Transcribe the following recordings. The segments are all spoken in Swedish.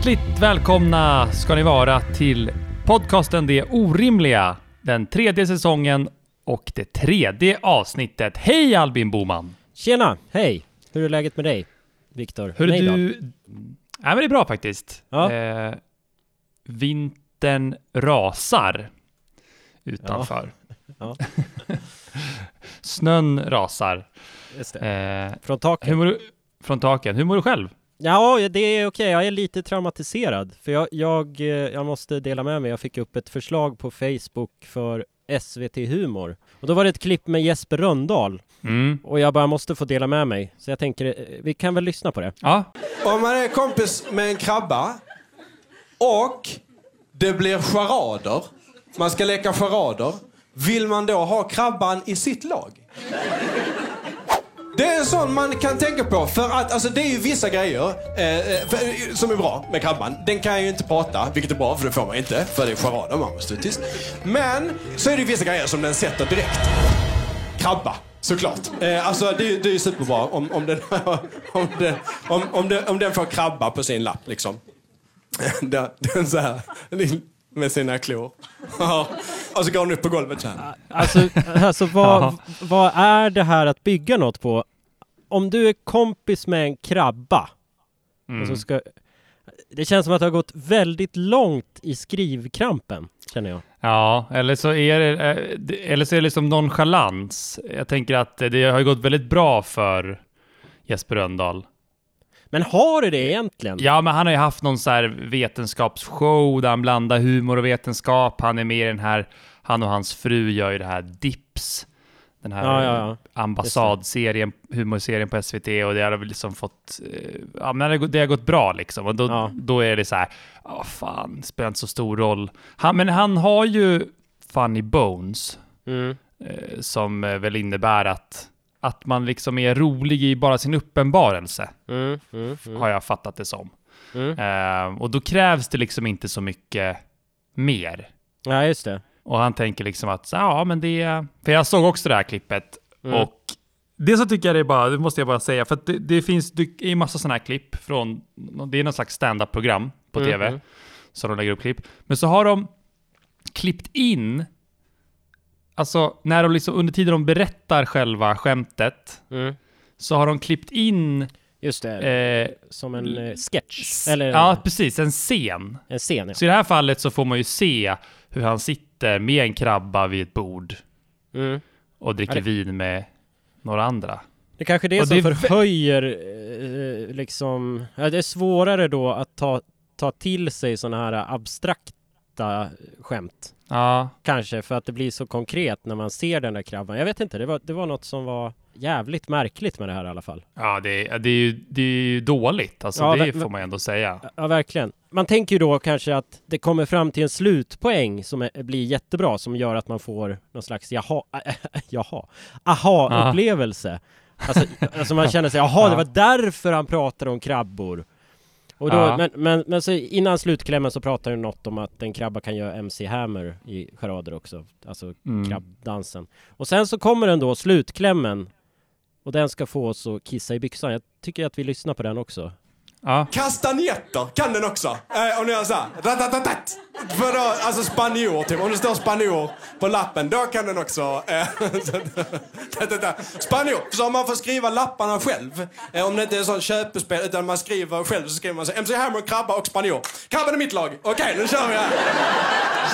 Hjärtligt välkomna ska ni vara till podcasten Det Orimliga, den tredje säsongen och det tredje avsnittet. Hej Albin Boman! Tjena! Hej! Hur är läget med dig? Viktor Hur är du? Ja, men det är bra faktiskt. Ja. Eh, vintern rasar utanför. Ja. Snön rasar. Just det. Eh, Från taket? hur mår du? Från taken. Hur mår du själv? Ja, det är okej. Jag är lite traumatiserad. För jag, jag, eh, jag måste dela med mig. Jag fick upp ett förslag på Facebook för SVT Humor. Och då var det ett klipp med Jesper Röndahl. Mm. Och jag bara måste få dela med mig. Så jag tänker, eh, vi kan väl lyssna på det. Ja, Om man är kompis med en krabba och det blir charader, man ska leka charader, vill man då ha krabban i sitt lag? Det är en sån man kan tänka på för att alltså, det är ju vissa grejer eh, eh, för, som är bra med krabban. Den kan ju inte prata, vilket är bra för det får man inte för det är charader, man måste vara tyst. Men så är det ju vissa grejer som den sätter direkt. Krabba, såklart. Eh, alltså det, är- det är ju superbra om, om, den, om, den, om, om, den, om den får krabba på sin lapp liksom. Den, den så här, med sina klor. Och så går den upp på golvet så här. Alltså, alltså vad, vad är det här att bygga något på? Om du är kompis med en krabba och så ska... Det känns som att det har gått väldigt långt i skrivkrampen, känner jag. Ja, eller så är det, eh, eller så är det liksom nonchalans. Jag tänker att det har gått väldigt bra för Jesper Rönndahl. Men har det det egentligen? Ja, men han har ju haft någon så här vetenskapsshow där han blandar humor och vetenskap. Han är med i den här, han och hans fru gör ju det här Dips. Den här Ja, ja, ja. ambassadserien, humorserien på SVT och det har väl liksom fått, eh, ja men det har gått- bra liksom. Och då, då är det så här, ja fan, det spelar inte så stor roll. Han, men han har ju Funny Bones, Mm. eh, som väl innebär att, att man liksom är rolig i bara sin uppenbarelse Mm, mm, mm. har jag fattat det som. Eh, och då krävs det liksom inte så mycket mer. Ja, just det. Och han tänker liksom att, ja men det... För jag såg också det här klippet Mm. och det så tycker jag det är bara, det måste jag bara säga, för att det, det finns det är massa sådana här klipp från, det är någon slags stand-up-program på Mm, tv, mm. så de lägger upp klipp. Men så har de klippt in, alltså när de liksom, under tiden de berättar själva skämtet, Mm. så har de klippt in Just det. eh, Som en eh, sketch. Eller ja, precis, en scen. en scen. Ja. Så i det här fallet så får man ju se hur han sitter med en krabba vid ett bord Mm. och dricker det- vin med några andra. Det kanske är det Och som det är förhöjer eh, liksom... Det är svårare då att ta, ta till sig sådana här abstrakta skämt. Ja, Kanske för att det blir så konkret när man ser den där krabban. Jag vet inte, det var, det var något som var jävligt märkligt med det här i alla fall. ja det, är- det, är ju, det är ju dåligt. Alltså, Ja, det får man ändå säga. Ja, verkligen. Man tänker ju då kanske att det kommer fram till en slutpoäng som är, blir jättebra, som gör att man får någon slags jaha, jaha, aha-upplevelse. Alltså, alltså man känner sig, jaha, det var därför han pratade om krabbor. Och då, Ja. men, men, men så innan slutklämmen så pratar du något om att en krabba kan göra MC Hammer i charader också, alltså Mm. krabbdansen. Och sen så kommer den då, slutklämmen, och den ska få oss att kissa i byxan. Jag tycker att vi lyssnar på den också. Ja. Kastanjetter kan den också. Eh, om ni gör såhär. Ratatatat. För då, alltså spanjor typ. Om det står spanjor på lappen, då kan den också... Eh, spanjor. Så om man får skriva lapparna själv. Eh, om det inte är sån köpespel utan man skriver själv så skriver man så MC Hammer, krabba och spanjor. Krabban är mitt lag. Okej, nu kör vi här.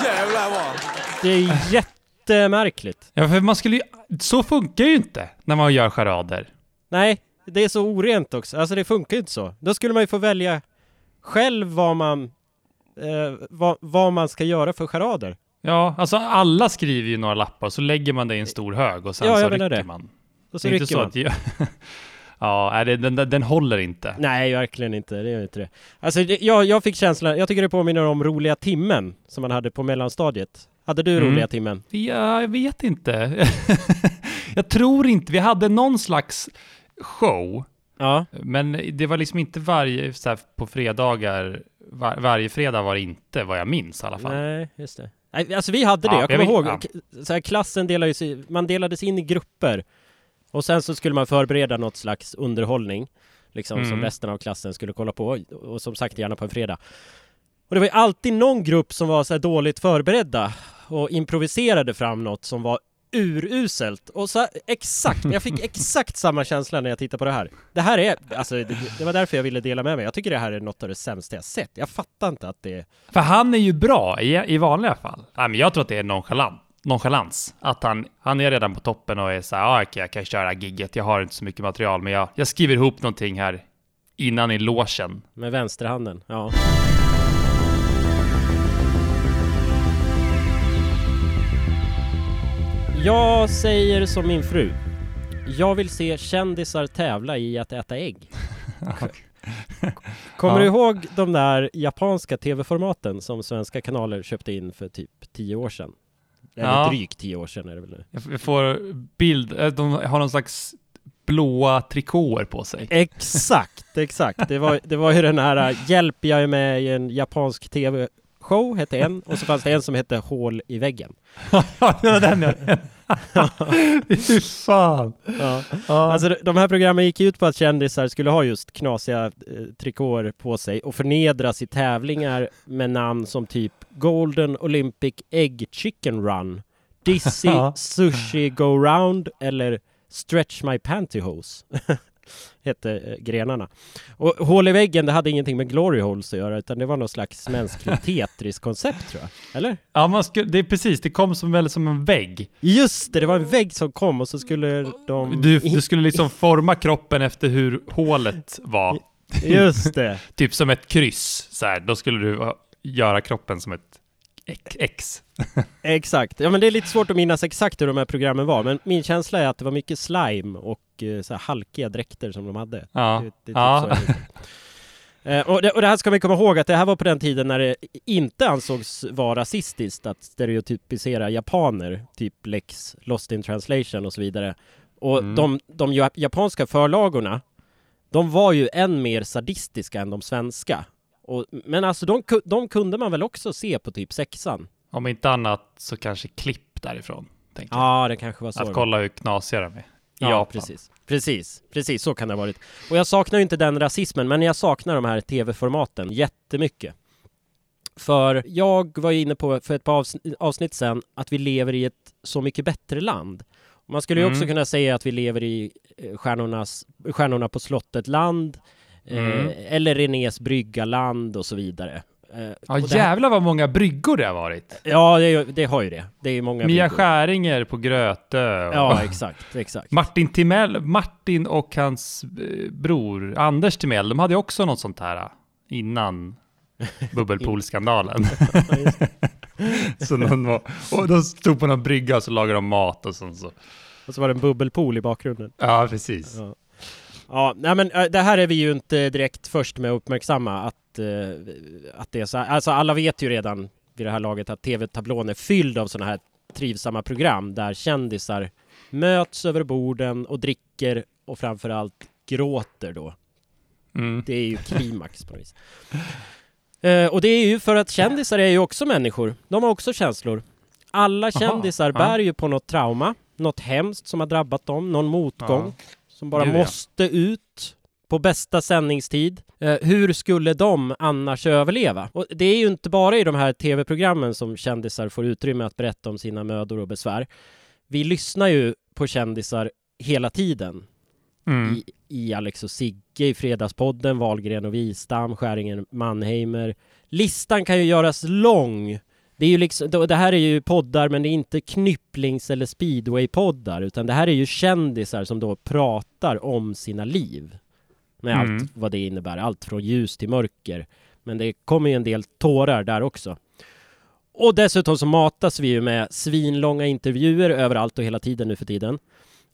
Jävlar bra. Det är jättemärkligt. ja, för man skulle ju, så funkar ju inte när man gör charader. Nej, det är så orent också. Alltså det funkar ju inte så. Då skulle man ju få välja själv vad man, eh, vad, vad man ska göra för charader. Ja, alltså alla skriver ju några lappar, så lägger man det i en stor hög och sen Ja, så rycker det. man. Och så det är inte rycker så man. att... Jag, ja, det- den, den, den håller inte. Nej, verkligen inte. Det gör inte det. Alltså, det, jag, jag fick känslan, jag tycker det påminner om roliga timmen som man hade på mellanstadiet. Hade du Mm. roliga timmen? Ja, jag vet inte. jag tror inte. Vi hade någon slags show, Ja. men det var liksom inte varje, så här, på fredagar, var, varje fredag var det inte vad jag minns i alla fall. Nej, just det. Nej, alltså vi hade det, Ja, jag jag kommer vet- ihåg. K- Så här, klassen delades man delades in i grupper. Och sen så skulle man förbereda något slags underhållning. liksom som Mm. resten av klassen skulle kolla på och, som sagt gärna på en fredag. Och det var ju alltid någon grupp som var så dåligt förberedda och improviserade fram något som var uruselt. Och så exakt, jag fick exakt samma känsla när jag tittade på det här. Det här är, alltså det, det var därför jag ville dela med mig. Jag tycker det här är något av det sämsta jag sett. Jag fattar inte att det För han är ju bra i, i vanliga fall. Nej, men jag tror att det är nonchalant. Nonchalans. Att han, han är redan på toppen och är så här, ah, okej, jag kan köra gigget, jag har inte så mycket material, men jag, jag skriver ihop någonting här innan i logen. med vänsterhanden. Ja. Jag säger som min fru. Jag vill se kändisar tävla i att äta ägg. Kommer Ja. du ihåg de där japanska tv-formaten som svenska kanaler köpte in för typ tio år sedan? Eller Ja. drygt tio år sedan är det väl nu. Jag får bild, eh, de har någon slags blåa trikåer på sig. Exakt, exakt. Det var, det var ju den här äh, Hjälp, jag är med i en japansk tv-show, hette en. Och så fanns det en som hette Hål i väggen. Ja, det var den jag... Fy fan! Ja. Ja. Alltså de- här programmen gick ut på att kändisar skulle ha just knasiga eh, trikåer på sig och förnedras i tävlingar med namn som typ Golden Olympic Egg Chicken Run, Dizzy. Sushi Go Round eller Stretch My Pantyhose. Hette eh, grenarna. Och hål i väggen, det hade ingenting med glory holes att göra utan det var någon slags mänskligt Tetris-koncept tror jag. Eller? ja, man skulle, det är precis, det kom som väl som en vägg. Just det, det var en vägg som kom och så skulle de... Du, du skulle liksom forma kroppen efter hur hålet var. Just det. Typ som ett kryss, så här. Då skulle du göra kroppen som ett X-. Exakt. Ja men det är lite svårt att minnas exakt hur de här programmen var, men min känsla är att det var mycket slime och eh, så här halkiga dräkter som de hade. Ja. Det, det typ Ja. Eh, och, det, och det här ska man komma ihåg att det här var på den tiden när det inte ansågs vara rasistiskt att stereotypisera japaner, typ Lex, Lost in translation och så vidare. Och Mm. de, de ja- japanska förlagorna, de var ju än mer sadistiska än de svenska. Och, men alltså de, de kunde man väl också se på typ sexan? Om inte annat så kanske klipp därifrån. Tänker jag. Ja, det kanske var så. Att kolla hur knasiga de är. Ja, Japan. precis. Precis, precis så kan det ha varit. Och jag saknar ju inte den rasismen, men jag saknar de här tv-formaten jättemycket. För jag var ju inne på för ett par avs- avsnitt sedan att vi lever i ett så mycket bättre land. Man skulle ju också Mm. kunna säga att vi lever i eh, stjärnornas, Stjärnorna på slottet land, Mm. eh, eller Renés brygga land och så vidare. Eh, Ja jävlar vad många bryggor det har varit. Ja, det, det har ju det. Det är många Mia bryggor. Skäringer på Grötö. och- Ja, exakt, exakt. Martin Timell, Martin och hans eh, bror Anders Timell, de hade ju också något sånt här eh, innan bubbelpoolskandalen. så någon var, och de stod på någon brygga och så lagade de mat och sånt så. Och så var det en bubbelpool i bakgrunden. Ja, precis. Ja. Ja, nej men äh, det här är vi ju inte direkt först med att uppmärksamma att, eh, att det är så här. Alltså alla vet ju redan vid det här laget att TV-tablån är fylld av sådana här trivsamma program där kändisar möts över borden och dricker och framförallt gråter då. Mm. Det är ju klimax på något vis. Eh, och det är ju för att kändisar är ju också människor. De har också känslor. Alla Aha, kändisar ja. bär ju på något trauma, något hemskt som har drabbat dem, någon motgång Ja. Som bara Gud, ja. måste ut på bästa sändningstid. Eh, hur skulle de annars överleva? Och det är ju inte bara i de här tv-programmen som kändisar får utrymme att berätta om sina mödor och besvär. Vi lyssnar ju på kändisar hela tiden Mm. i, i Alex och Sigge, i Fredagspodden, Wahlgren och Wistam, Skäringen, Mannheimer. Listan kan ju göras lång. Det, är ju liksom, det här är ju poddar, men det är inte knypplings eller speedway-poddar, utan det här är ju kändisar som då pratar om sina liv. Med Mm. allt vad det innebär, allt från ljus till mörker. Men det kommer ju en del tårar där också. Och dessutom så matas vi ju med svinlånga intervjuer överallt och hela tiden nu för tiden.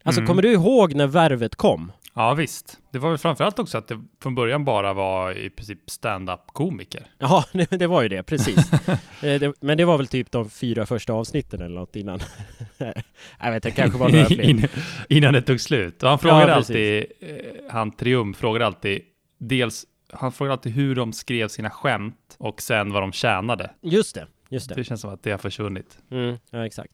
Alltså Mm. kommer du ihåg när Värvet kom? Ja, visst. Det var väl framförallt också att det från början bara var i princip stand-up komiker. Ja, det, var ju det, precis. Eh, men det var väl typ de fyra första avsnitten eller något innan. jag vet det kanske var några fler. In- Innan det tog slut. Och han frågade Ja, alltid, eh, han Triumf frågade alltid, dels, han frågade alltid hur de skrev sina skämt och sen vad de tjänade. Just det, just det. Det känns som att det har försvunnit. Mm, ja, exakt.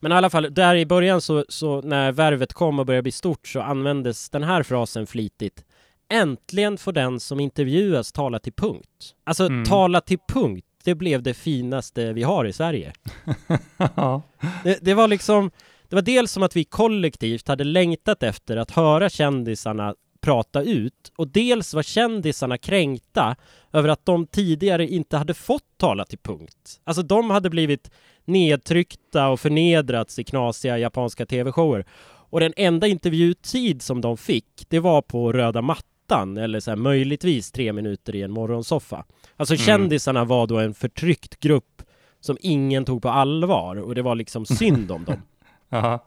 Men i alla fall, där i början så, så när värvet kom och började bli stort så användes den här frasen flitigt. äntligen får den som intervjuas tala till punkt. Alltså Mm. tala till punkt, det blev det finaste vi har i Sverige. ja. Det, det var liksom, det var dels som att vi kollektivt hade längtat efter att höra kändisarna prata ut och dels var kändisarna kränkta över att de tidigare inte hade fått tala till punkt. Alltså de hade blivit nedtryckta och förnedrats i knasiga japanska tv-shower. Och den enda intervjutid som de fick, det var på röda mattan eller så här, möjligtvis tre minuter i en morgonsoffa. Alltså Mm. kändisarna var då en förtryckt grupp som ingen tog på allvar och det var liksom synd om dem.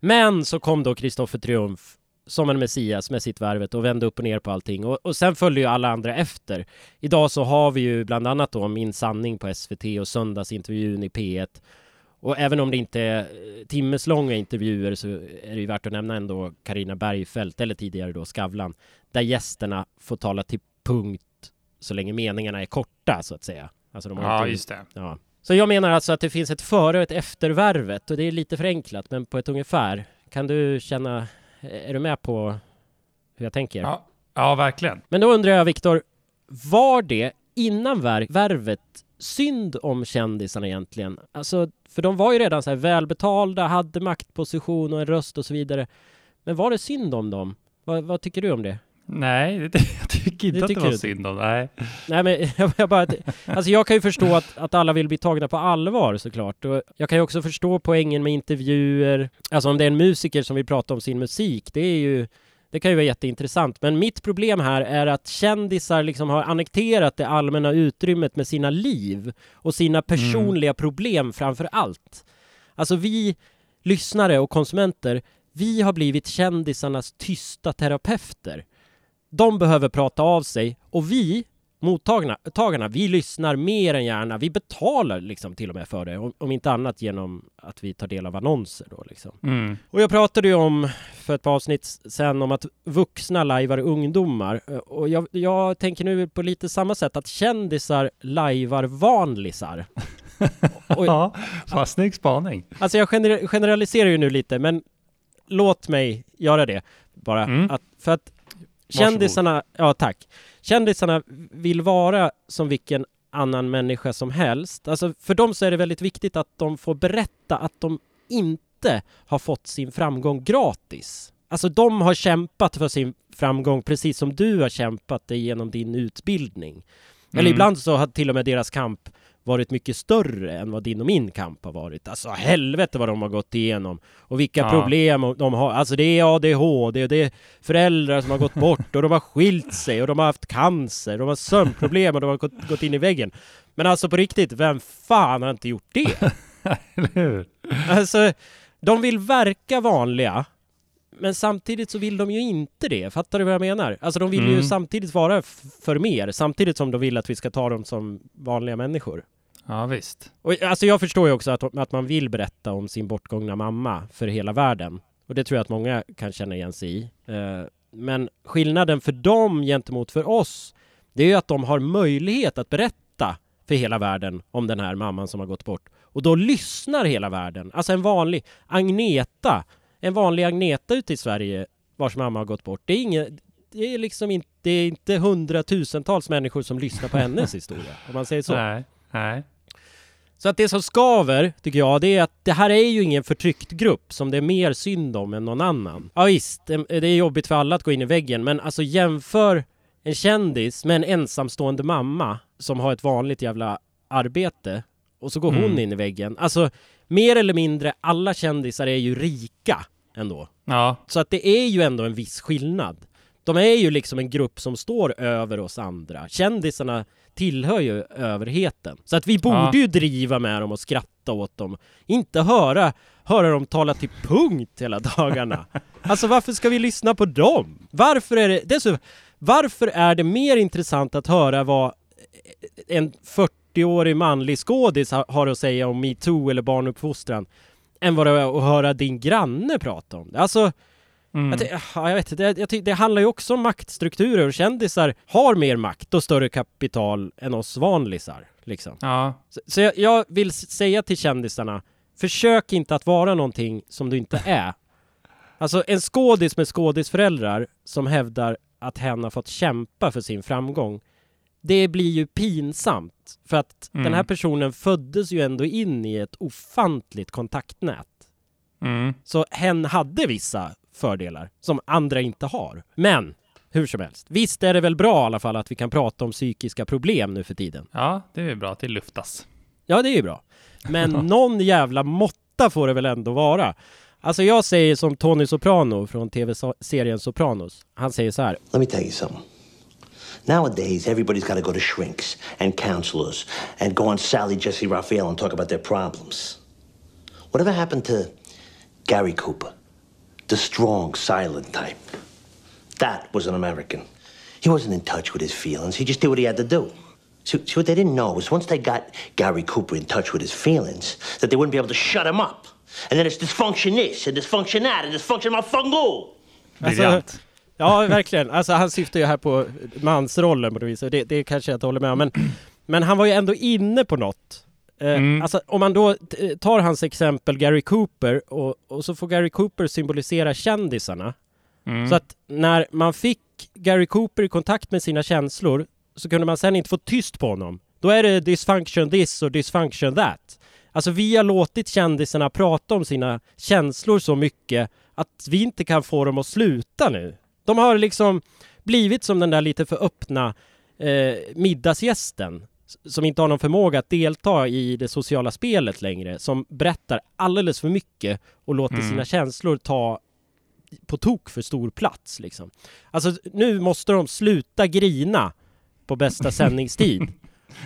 Men så kom då Kristoffer Triumf som en Messias med sitt värvet och vände upp och ner på allting och, och sen följde ju alla andra efter. Idag så har vi ju bland annat då Min sanning på SVT och söndagsintervjun i P1 och även om det inte är eh, timmeslånga intervjuer så är det ju värt att nämna ändå Karina Bergfeldt eller tidigare då Skavlan där gästerna får tala till punkt så länge meningarna är korta så att säga. Alltså de har ja, inte just det. Ja. Så jag menar alltså att det finns ett före och ett efter värvet och det är lite förenklat men på ett ungefär. Kan du känna, är du med på hur jag tänker? Ja, ja verkligen. Men då undrar jag Viktor, var det innan vär- värvet synd om kändisarna egentligen? Alltså, för de var ju redan så här välbetalda, hade maktposition och en röst och så vidare. Men var det synd om dem? Vad, vad tycker du om det? Nej, det, jag tycker inte Det att det var du synd om. Nej. Nej men jag, bara, alltså jag kan ju förstå att, att alla vill bli tagna på allvar såklart. Och jag kan ju också förstå poängen med intervjuer. Alltså om det är en musiker som vill prata om sin musik, det är ju det kan ju vara jätteintressant. Men mitt problem här är att kändisar liksom har annekterat det allmänna utrymmet med sina liv och sina personliga problem framför allt. Alltså vi lyssnare och konsumenter, vi har blivit kändisarnas tysta terapeuter. De behöver prata av sig och vi, mottagarna, tagarna, vi lyssnar mer än gärna. Vi betalar liksom till och med för det, om, om inte annat genom att vi tar del av annonser då liksom. Mm. Och jag pratade ju om för ett par avsnitt sen om att vuxna lajvar ungdomar och jag, jag tänker nu på lite samma sätt att kändisar lajvar vanlisar. Och- Ja, vad snygg spaning. Alltså jag gener- generaliserar ju nu lite men låt mig göra det bara. Mm. Att, för att kändisarna, ja tack. Kändisarna vill vara som vilken annan människa som helst. Alltså för dem så är det väldigt viktigt att de får berätta att de inte har fått sin framgång gratis. Alltså de har kämpat för sin framgång precis som du har kämpat dig genom din utbildning. Eller Mm. ibland så har till och med deras kamp varit mycket större än vad din och min kamp har varit. Alltså helvete vad de har gått igenom och vilka Ja. problem de har. Alltså det är ADHD och det är föräldrar som har gått bort och de har skilt sig och de har haft cancer, de har sömnproblem och de har gått, gått in i väggen. Men alltså på riktigt, vem fan har inte gjort det? Eller hur? Alltså, de vill verka vanliga, men samtidigt så vill de ju inte det. Fattar du vad jag menar? Alltså de vill ju Mm. samtidigt vara för mer, samtidigt som de vill att vi ska ta dem som vanliga människor. Ja, visst. Och alltså jag förstår ju också att, att man vill berätta om sin bortgångna mamma för hela världen. Och det tror jag att många kan känna igen sig i. Eh, Men skillnaden för dem gentemot för oss, det är ju att de har möjlighet att berätta för hela världen om den här mamman som har gått bort. Och då lyssnar hela världen. Alltså en vanlig Agneta, en vanlig Agneta ute i Sverige vars mamma har gått bort. Det är inget, det är liksom inte, det är inte hundratusentals människor som lyssnar på hennes historia, om man säger så. Nej, nej. Så att det som skaver, tycker jag, det är att det här är ju ingen förtryckt grupp som det är mer synd om än någon annan. Ja visst, det är jobbigt för alla att gå in i väggen, men alltså jämför en kändis med en ensamstående mamma som har ett vanligt jävla arbete och så går hon Mm. in i väggen. Alltså, mer eller mindre alla kändisar är ju rika ändå. Ja, Så att det är ju ändå en viss skillnad. De är ju liksom en grupp som står över oss andra. Kändisarna tillhör ju överheten. Så att vi borde Ja. ju driva med dem och skratta åt dem. Inte höra, höra dem tala till punkt hela dagarna. Alltså varför ska vi lyssna på dem? Varför är det, dessutom, varför är det mer intressant att höra vad en 40-årig manlig skådis ha- har att säga om metoo eller barnuppfostran än vad det är att höra din granne prata om det. Alltså, mm. jag, ja, jag vet inte, ty- det handlar ju också om maktstrukturer och kändisar har mer makt och större kapital än oss vanlisar. Liksom. ja. Så, så jag, jag vill säga till kändisarna, försök inte att vara någonting som du inte är. Alltså en skådis med skådisföräldrar som hävdar att hen har fått kämpa för sin framgång. Det blir ju pinsamt för att Mm. den här personen föddes ju ändå in i ett ofantligt kontaktnät. Mm. Så hen hade vissa fördelar som andra inte har. Men hur som helst, visst är det väl bra i alla fall att vi kan prata om psykiska problem nu för tiden. Ja, det är bra att det luftas. Ja, det är ju bra. Men någon jävla måtta får det väl ändå vara. Alltså jag säger som Tony Soprano från tv-serien Sopranos. Han säger så här. Let me tell you something. Nowadays, everybody's got to go to shrinks and counselors and go on Sally Jesse Raphael and talk about their problems. Whatever happened to Gary Cooper? The strong, silent type. That was an American. He wasn't in touch with his feelings. He just did what he had to do. See, see what they didn't know was once they got Gary Cooper in touch with his feelings, that they wouldn't be able to shut him up. And then it's dysfunction this and dysfunction that and dysfunction motherfucker. Briljant. Ja, verkligen. Alltså han syftar ju här på mansrollen på något vis. Det, det kanske jag inte håller med om. Men, men han var ju ändå inne på något. Eh, Mm. Alltså om man då t- tar hans exempel Gary Cooper och, och så får Gary Cooper symbolisera kändisarna. Mm. Så att när man fick Gary Cooper i kontakt med sina känslor så kunde man sen inte få tyst på honom. Då är det dysfunction this och dysfunction that. Alltså vi har låtit kändisarna prata om sina känslor så mycket att vi inte kan få dem att sluta nu. De har liksom blivit som den där lite för öppna eh, middagsgästen som inte har någon förmåga att delta i det sociala spelet längre, som berättar alldeles för mycket och låter Mm. sina känslor ta på tok för stor plats liksom. Alltså nu måste de sluta grina på bästa sändningstid.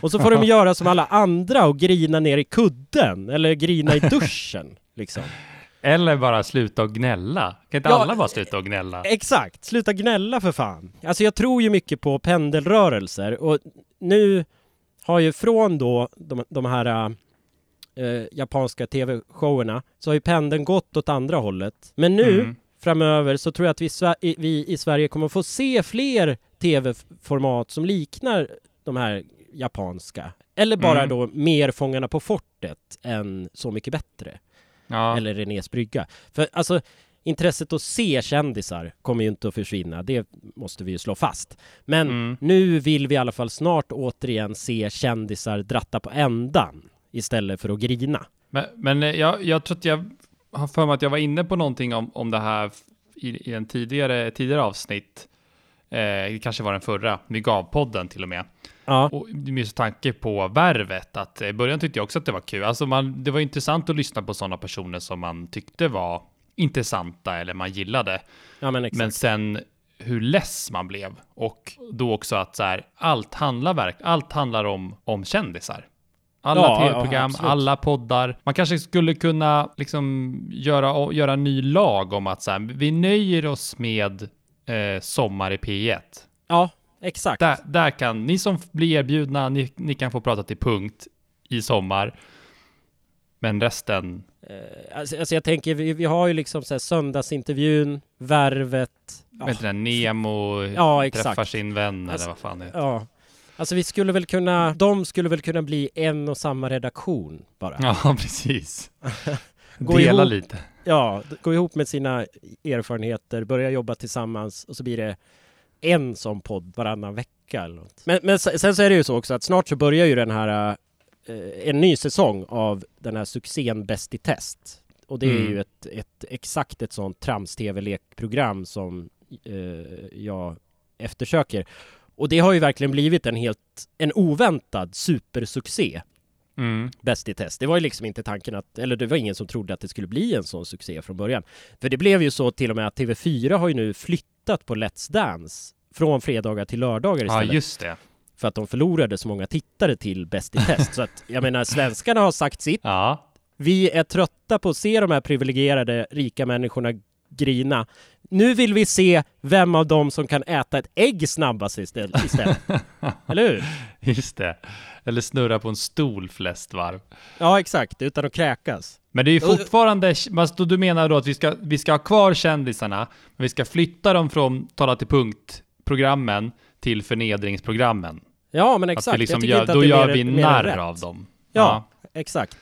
Och så får de göra som alla andra och grina ner i kudden eller grina i duschen liksom. Eller bara sluta och gnälla. Kan inte Ja, alla bara sluta och gnälla? Exakt, sluta gnälla för fan. Alltså jag tror ju mycket på pendelrörelser och nu har ju från då de, de här eh, japanska tv-showerna så har ju pendeln gått åt andra hållet. Men nu Mm. framöver så tror jag att vi, i- vi i Sverige kommer få se fler tv-format som liknar de här japanska. Eller bara Mm. då mer Fångarna på fortet än Så mycket bättre Ja. eller Renés brygga. För alltså intresset att se kändisar kommer ju inte att försvinna, det måste vi ju slå fast. Men Mm. nu vill vi i alla fall snart återigen se kändisar dratta på ändan istället för att grina. Men, men eh, jag, jag tror att jag har för mig att jag var inne på någonting om, om det här i, i en tidigare, tidigare avsnitt. Eh, det kanske var den förra, vi gav podden till och med. Ja, Och med tanke på värvet, att i början tyckte jag också att det var kul. Alltså man, det var intressant att lyssna på sådana personer som man tyckte var intressanta eller man gillade. ja men. Men sen hur less man blev och då också att så här, allt handlar verk, allt handlar om, om kändisar. Alla Ja, ja, tv-program, absolut. alla poddar. Man kanske skulle kunna liksom göra, göra en ny lag om att så här, vi nöjer oss med eh, Sommar i P1. Ja, exakt. Där, där kan, ni som blir erbjudna, ni, ni kan få prata till punkt i sommar. Men resten, Eh, Alltså, alltså jag tänker, vi, vi har ju liksom så här söndagsintervjun, Värvet. vet inte, Nemo Ja, exakt. träffar sin vän Alltså, eller vad fan det är. Ja. Alltså vi skulle väl kunna, de skulle väl kunna bli en och samma redaktion bara. Ja, precis. Gå Dela ihop. lite. Ja, gå ihop med sina erfarenheter, börja jobba tillsammans och så blir det en sån podd varannan vecka eller något. Men, men se- sen så är det ju så också att snart så börjar ju den här eh, en ny säsong av den här succén Bäst i test. Och det är Mm. ju ett, ett exakt ett sånt trams-tv-lekprogram som eh, jag eftersöker. Och det har ju verkligen blivit en helt, en oväntad supersuccé. Mm. Bäst i test. Det var ju liksom inte tanken att, eller det var ingen som trodde att det skulle bli en sån succé från början. För det blev ju så till och med att TV4 har ju nu flyttat på Let's Dance från fredagar till lördagar Ja, istället. just det. För att de förlorade så många tittare till Bäst i test. så att, jag menar, svenskarna har sagt sitt. Ja, Vi är trötta på att se de här privilegierade rika människorna grina. Nu vill vi se vem av dem som kan äta ett ägg snabbast istället. istället. Eller hur? just det. Eller snurra på en stol flest varv. Ja, exakt. Utan att kräkas. Men det är ju fortfarande, du menar då att vi ska, vi ska ha kvar kändisarna, men vi ska flytta dem från tala till punkt-programmen till förnedringsprogrammen. Ja, men Att exakt. vi liksom gör, att då gör mer- vi narr av dem. Ja, exakt.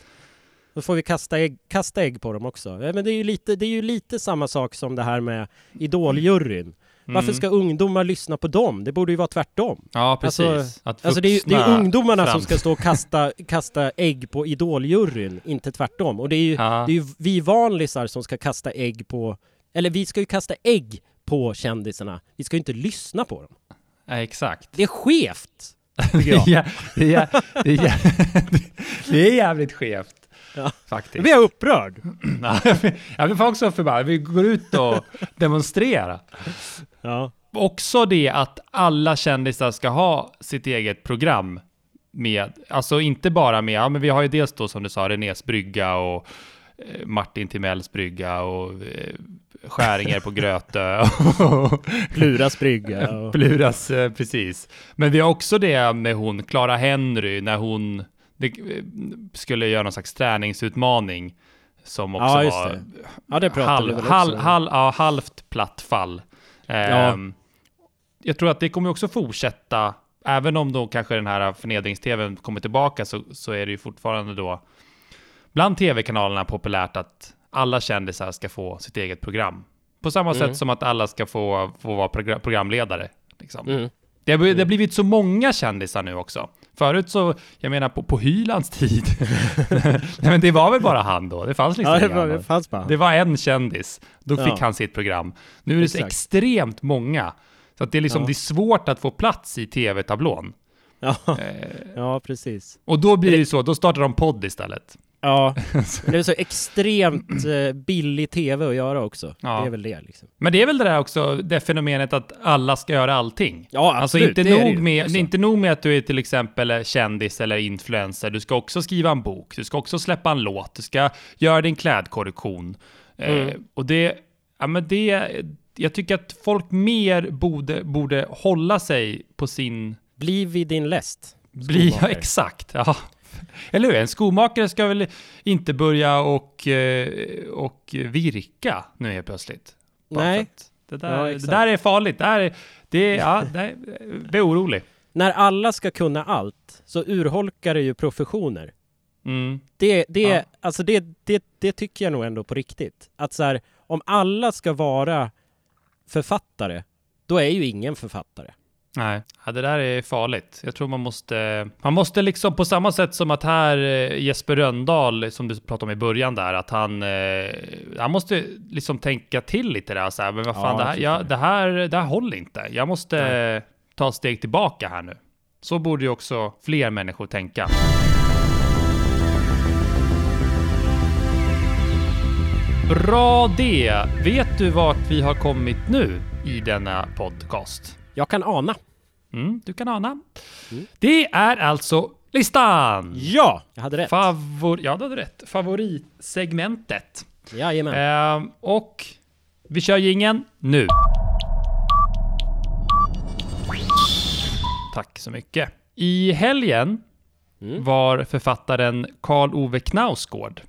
Då får vi kasta ägg, kasta ägg på dem också. Men det är, ju lite, det är ju lite samma sak som det här med Idoljuryn. Varför Mm. ska ungdomar lyssna på dem? Det borde ju vara tvärtom. Ja, precis. Alltså- att Alltså det är det är ungdomarna som fram- ska stå och kasta, kasta ägg på Idoljuryn, inte tvärtom. Och det är ju, Ja. det är ju vi vanlisar som ska kasta ägg på... Eller vi ska ju kasta ägg på kändisarna. Vi ska ju inte lyssna på dem. Ja, exakt. Det är skevt! Ja, det, är, det, är, det är jävligt skevt. Ja. Faktiskt. blir jag upprörd. Ja, jag blir också förbannad. Vi går ut och demonstrerar. Ja. Också det att alla kändisar ska ha sitt eget program med, alltså inte bara med, ja men vi har ju dels då som du sa Renés brygga och eh, Martin Timells brygga och eh, Skäringer på Grötö och Pluras brygga. Och... Pluras, eh, precis. Men vi har också det med hon, Clara Henry, när hon det, eh, skulle göra någon slags träningsutmaning som också Ja, var det. Ja, det halv, halv, halv, ja, halvt platt fall. Ja. Ehm, Jag tror att det kommer också fortsätta, även om då kanske den här förnedrings-tvn kommer tillbaka så, så är det ju fortfarande då bland tv-kanalerna populärt att alla kändisar ska få sitt eget program. På samma Mm. sätt som att alla ska få, få vara progra- programledare. Liksom. Mm. Det, har, det har blivit så många kändisar nu också. Förut så, jag menar på, på Hylands tid, nej men det var väl bara han då, det fanns liksom Ja, det, var, det fanns bara. Det var en kändis, då fick Ja. han sitt program. Nu är det så Exakt. extremt många. Så att det är liksom, Ja. det är svårt att få plats i tv-tablån. Ja, Eh, ja, precis. och då blir det så, då startar de podd istället. Ja, men det är så extremt eh, billig tv att göra också. Ja. Det är väl det liksom. Men det är väl det där också, det fenomenet att alla ska göra allting. Ja, Alltså absolut, inte det nog, med, också. det är inte nog med att du är till exempel kändis eller influencer, du ska också skriva en bok, du ska också släppa en låt, du ska göra din klädkorrektion. Eh, Mm. och det, ja men det, jag tycker att folk mer borde, borde hålla sig på sin Bli vid din läst. Bli, ja, exakt. Ja. Eller hur? En skomakare ska väl inte börja och, eh, och virka nu helt plötsligt? Nej. Det där, Ja, det där är farligt. Det, är, det, är- ja, det är, jag blir orolig. När alla ska kunna allt så urholkar det ju professioner. Mm. Det, det, Ja. alltså det, det, det tycker jag nog ändå på riktigt. Att så här, om alla ska vara författare, då är ju ingen författare. Nej, ja, det där är farligt. Jag tror man måste, man måste liksom på samma sätt som att här eh, Jesper Röndahl, som du pratade om i början där, att han, eh, han måste liksom tänka till lite där så här, men vad fan, Ja, det, här, jag. det, här, det här håller inte. Jag måste Nej. ta ett steg tillbaka här nu. Så borde ju också fler människor tänka. Bra det! Vet du vart vi har kommit nu i denna podcast? Jag kan ana. Mm, du kan ana. Det är alltså listan! Ja! Jag hade rätt. Favor ja, du hade rätt. Favoritsegmentet. Jajamän. Ehm, och vi kör gingen nu. Tack så mycket. I helgen Mm. var författaren Karl Ove Knausgård.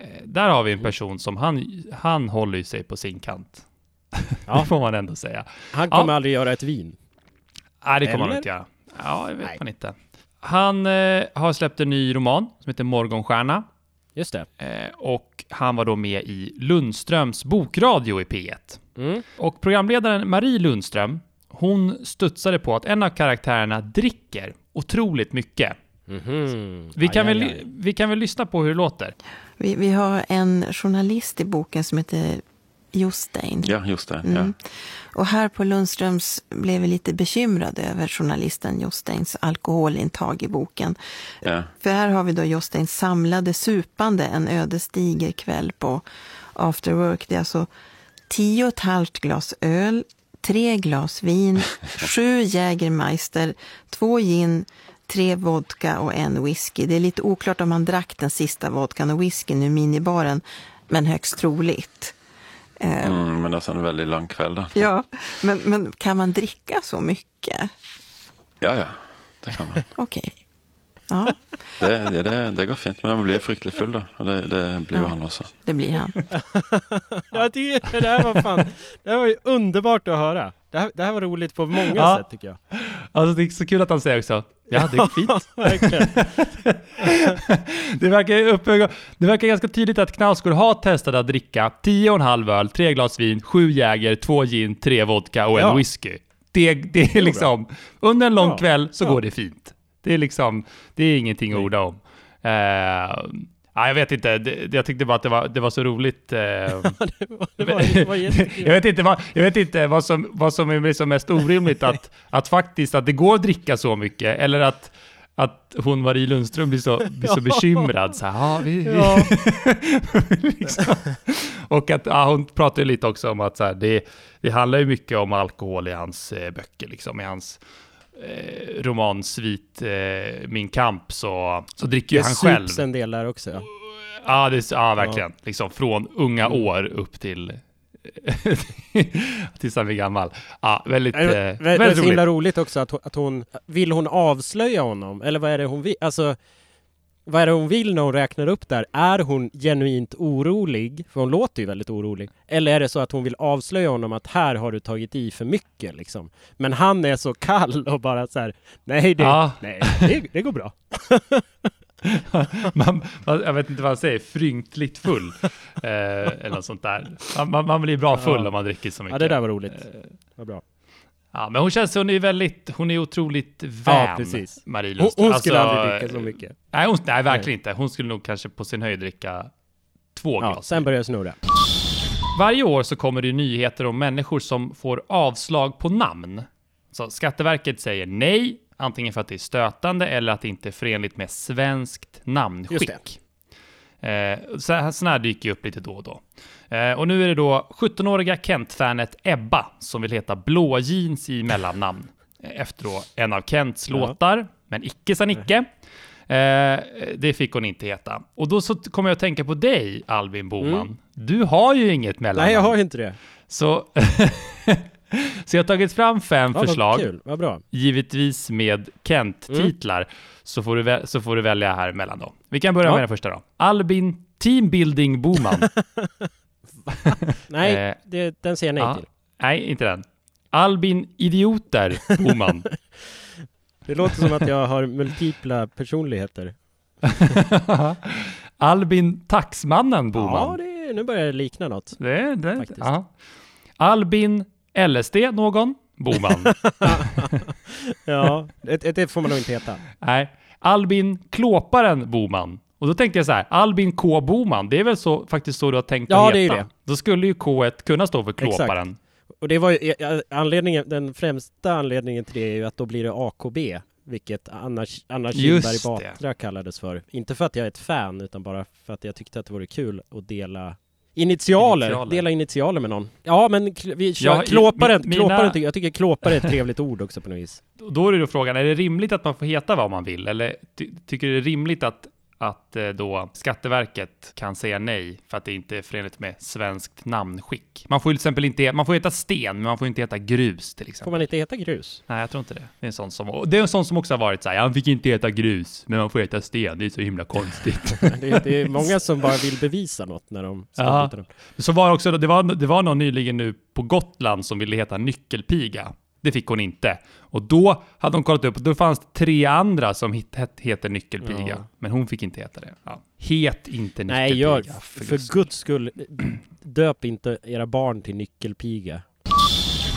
Eh, där har vi en person som han, han håller sig på sin kant. Ja. det får man ändå säga. Han Ja. kommer aldrig göra ett vin. Nej, det kommer han Eller? inte göra. Ja, det vet Nej. man inte. Han eh, har släppt en ny roman som heter Morgonstjärna. Just det. Eh, och han var då med i Lundströms bokradio i P1. Mm. Och programledaren Marie Lundström, hon studsade på att en av karaktärerna dricker otroligt mycket. Mhm. Vi kan, Aj, väl, aj, aj. vi kan väl lyssna på hur det låter. Vi, vi har en journalist i boken som heter Jostein. Ja, just det. Mm. Och här på Lundströms blev vi lite bekymrade över journalisten Josteins alkoholintag i boken. Ja. Ja. För här har vi då Josteins samlade supande en ödesdiger kväll på after work. Det är alltså tio och ett halvt glas öl, tre glas vin, sju Jägermeister, två gin, tre vodka och en whisky. Det är lite oklart om han drack den sista vodkan och whiskyn ur minibaren, men högst troligt. Eh, Mm, men det är en väldigt lång kväll då. Ja, men, men kan man dricka så mycket? Ja, ja. Det kan man. Okej. Ja, Det, det, det, det går fint. Men man blir fryktelig full då. Och det, det blir Ja. han också. det blir han. Jag tycker det här var fan, det här var ju underbart att höra. Det här, det här var roligt på många Ja. sätt tycker jag. Alltså det är så kul att han säger också, ja det går fint. Det, verkar uppe, det verkar ganska tydligt att Knausgård har testat att dricka 10,5 öl, 3 glas vin, 7 Jäger, 2 gin, 3 vodka och en Ja. whisky. Det, det är liksom, under en lång Ja, kväll så ja. går det fint. Det är liksom, det är ingenting att orda om. Eh, ja, jag vet inte, det, jag tyckte bara att det var, det var så roligt. jag vet inte, vad, jag vet inte vad, som, vad som är liksom mest orimligt, att, att faktiskt att det går att dricka så mycket, eller att, att hon Marie Lundström blir så, blir så bekymrad. Så här, ja, vi, vi, Ja. liksom. Och att ja, hon pratar lite också om att så här, det, det handlar ju mycket om alkohol i hans eh, böcker, liksom, i hans eh, roman Svit eh, Min kamp, så, så dricker ju Det han själv. sups en del där också. Ja. Ja, det, ja verkligen. Liksom från unga Mm. år upp till tills han blir gammal. Ja, väldigt, eh, Det är väldigt väldigt så roligt. himla roligt också att hon, att hon... Vill hon avslöja honom? Eller vad är det hon vill? Alltså... Vad är det hon vill när hon räknar upp där? Är hon genuint orolig? För hon låter ju väldigt orolig. Eller är det så att hon vill avslöja honom att här har du tagit i för mycket liksom? Men han är så kall och bara så här, nej det, Ja. nej, det, det går bra. man, man, jag vet inte vad han säger, fryntligt full. eh, eller något sånt där. Man, man, man blir bra full Ja. om man dricker så mycket. Ja, det där var roligt. Vad bra. Ja, men hon känns, hon är väldigt, hon är otroligt vän, Ja, precis. Marie Hon, Lundström. hon skulle Alltså, aldrig dricka så mycket. Nej, hon, nej verkligen inte. Hon skulle nog kanske på sin höjd dricka två Ja, glas. sen börjar jag snurra. Varje år så kommer det nyheter om människor som får avslag på namn. Så Skatteverket säger nej, antingen för att det är stötande eller att det inte är förenligt med svenskt namnskick. Eh, så här, dyker ju upp lite då och då. Eh, och nu är det då 17-åriga Kent-fanet Ebba som vill heta Blå Jeans i mellannamn. Eh, Efter då en av Kents Ja. låtar, men icke sa Nicke. Eh, det fick hon inte heta. Och då så kommer jag att tänka på dig, Albin Boman. Du har ju inget mellannamn. Mm. Nej, jag har inte det. Så, så jag har tagit fram fem Ja, förslag, kul, vad bra. givetvis med Kent-titlar, så, får du så får du välja här emellan då. Vi kan börja Ja. med den första då. Albin Teambuilding Boman. Nej, Eh, det, den säger jag nej ja. till. Nej, inte den. Albin Idioter Boman. Det låter som att jag har multipla personligheter. Albin Taxmannen Boman. Ja, det, nu börjar det likna något. det, det. Albin LSD någon? Boman. Ja, det, det får man nog inte heta. Nej. Albin Klåparen Boman. Och då tänkte jag så här, Albin K Boman, det är väl så, faktiskt så du har tänkt Ja, att det är heta? ju det. Då skulle ju K1 kunna stå för Klåparen. Och det var ju anledningen, den främsta anledningen till det är ju att då blir det AKB, vilket Anna, Anna Kinberg det. Batra kallades för. Inte för att jag är ett fan, utan bara för att jag tyckte att det vore kul att dela Initialer, Initialer. dela initialer med någon. Ja, men vi kör Ja, klåparen. mi- mina- klåparen jag tycker klåpare är ett trevligt ord också på något vis. Då är det då frågan, är det rimligt att man får heta vad man vill? Eller ty tycker du det är rimligt att, att eh, då Skatteverket kan säga nej för att det inte är förenligt med svenskt namnskick? Man får ju till exempel inte, man får heta sten, men man får inte heta grus till Får exempel. man inte heta grus? Nej, jag tror inte det. Det är en sån som, det är en sån som också har varit så här, han fick inte heta grus, men man får heta sten, det är så himla konstigt. Det, är- det är många som bara vill bevisa något när de ska Ja. Så var också, det var, det var någon nyligen nu på Gotland som ville heta nyckelpiga. Det fick hon inte. Och då hade de kollat upp, och då fanns det tre andra som het, heter nyckelpiga. Ja. Men hon fick inte heta det. Ja. Het inte nyckelpiga. Nej, gör, för för guds skull, döp inte era barn till nyckelpiga.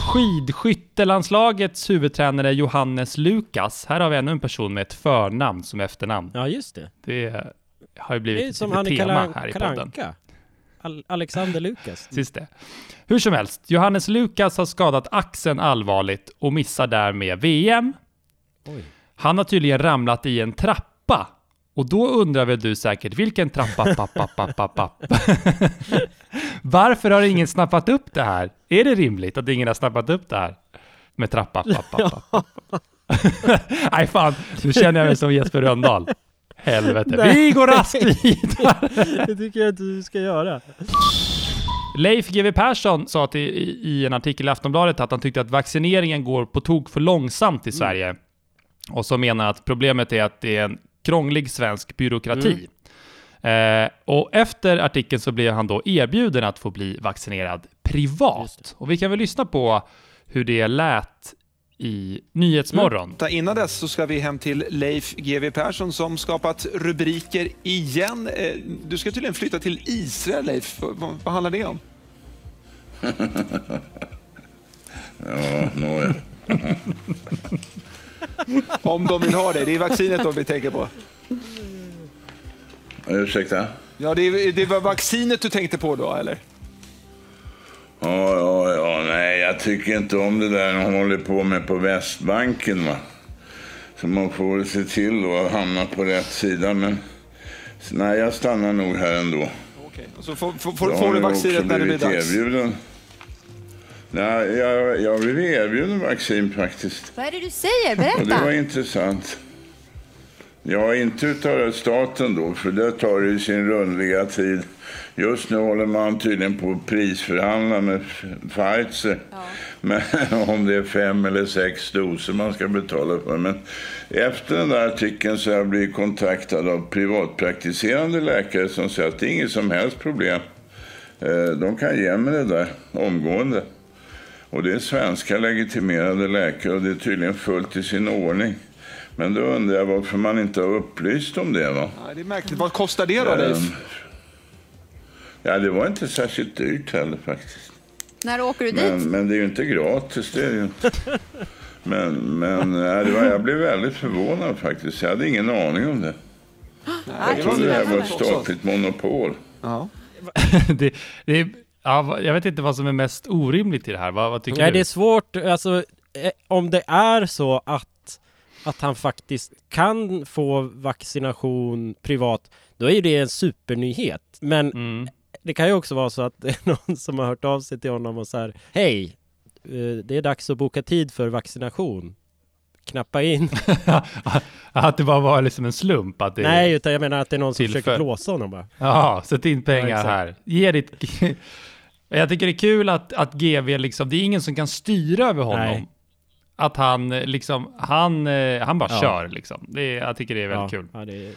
Skidskyttelandslagets huvudtränare Johannes Lukas. Här har vi ännu en person med ett förnamn som efternamn. Ja, just det. Det har ju Det blivit är ett som litet han tema här i podden. Anka. Al Alexander Lukas. Sist det. Hur som helst, Johannes Lukas har skadat axeln allvarligt och missar därmed VM. Oj. Han har tydligen ramlat i en trappa. Och då undrar väl du säkert, vilken trappa, pappa, pappa, pappa? Varför har ingen snappat upp det här? Är det rimligt att ingen har snappat upp det här? Med trappa, pappa, pappa. Nej fan, nu känner jag mig som Jesper Rönndahl. Helvete. Nej. Vi går raskt vidare. Det tycker jag att du ska göra. Leif GW Persson sa till, i, i en artikel i Aftonbladet att han tyckte att vaccineringen går på tok för långsamt i Sverige. Och så menar att problemet är att det är en krånglig svensk byråkrati. Eh, och efter artikeln så blev han då erbjuden att få bli vaccinerad privat. Och vi kan väl lyssna på hur det lät i Nyhetsmorgon. Ta- Innan dess så ska vi hem till Leif GW Persson som skapat rubriker igen. Eh, Du ska tydligen flytta till Israel, Leif. Vad, handlar det om? Ja, nåja. Om de vill ha det. Det är vaccinet då vi tänker på. Ursäkta? Ja, det, är- det var vaccinet du tänkte på då, eller? Ja, ja, ja, nej, jag tycker inte om det där de håller på med på Västbanken. Va? Så man får se till då att hamna på rätt sida. Men nej, jag stannar nog här ändå. Okej. Så får, får, får, du vaccinet när det blir dags. Erbjuden. Nej, jag, jag blev erbjuden vaccin faktiskt. Vad är det du säger? Och det var Berätta! intressant. Ja, inte utav staten då, för det tar ju sin rundliga tid. Just nu håller man tydligen på att prisförhandla med Pfizer. Men om det är fem eller sex doser man ska betala för. Men efter den där artikeln så har jag blivit kontaktad av privatpraktiserande läkare som säger att det är inget som helst problem. Eh, De kan ge mig det där omgående. Och det är svenska legitimerade läkare och det är tydligen fullt i sin ordning. Men då undrar jag varför man inte har upplyst om det. Va? Ja, det är märkligt. Vad kostar det då, Leif? Ehm, Ja, det var inte särskilt dyrt heller faktiskt. När åker du dit? Men, men det är ju inte gratis, det är ju inte. Men, men ja, det var, jag blev väldigt förvånad faktiskt. Jag hade ingen aning om det. Jag trodde det här var ett statligt monopol. Ja. det, det är, ja, jag vet inte vad som är mest orimligt i det här. Vad, vad tycker Nej, du? det är svårt, alltså eh, om det är så att, att han faktiskt kan få vaccination privat, då är ju det en supernyhet. Men Mm. det kan ju också vara så att det är någon som har hört av sig till honom och så här, hej, eh, det är dags att boka tid för vaccination. Knappa in. att det bara var liksom en slump? Att det, Nej, utan jag menar att det är någon som försöker blåsa honom bara. Ja, sätt in pengar Ja, här. Ge ditt... jag tycker det är kul att, att GV liksom, det är ingen som kan styra över honom. Nej. Att han eh, liksom, han, eh, han bara Ja. kör liksom. Det är, jag tycker det är väldigt ja, kul. Ja, det är,